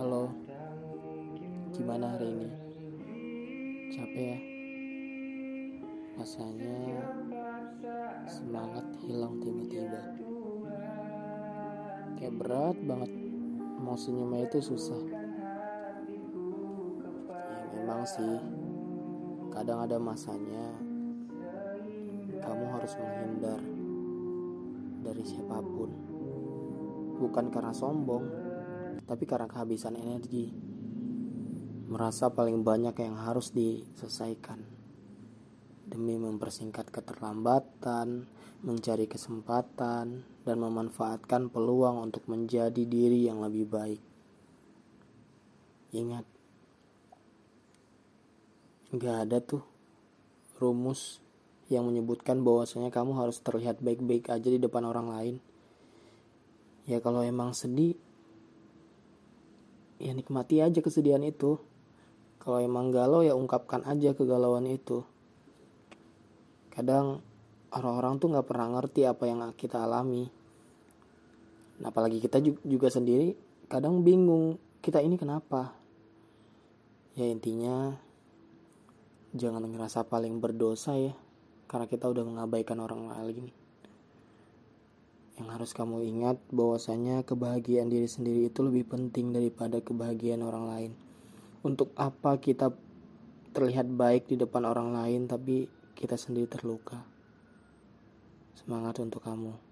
Halo, gimana hari ini? Capek ya? Rasanya semangat hilang tiba-tiba. Kayak berat banget, mau senyumnya itu susah. Ya memang sih, kadang ada masanya kamu harus menghindar dari siapa pun. Bukan karena sombong, tapi karena kehabisan energi. Merasa paling banyak yang harus diselesaikan. Demi mempersingkat keterlambatan, mencari kesempatan, dan memanfaatkan peluang untuk menjadi diri yang lebih baik. Ingat, gak ada tuh rumus yang menyebutkan bahwasanya kamu harus terlihat baik-baik aja di depan orang lain ya kalau emang sedih ya nikmati aja kesedihan itu. Kalau emang galau ya ungkapkan aja kegalauan itu. Kadang orang-orang tuh nggak pernah ngerti apa yang kita alami. Nah, apalagi kita juga sendiri kadang bingung kita ini kenapa? Ya intinya jangan ngerasa paling berdosa ya karena kita udah mengabaikan orang lain harus kamu ingat bahwasanya kebahagiaan diri sendiri itu lebih penting daripada kebahagiaan orang lain. Untuk apa kita terlihat baik di depan orang lain tapi kita sendiri terluka? Semangat untuk kamu.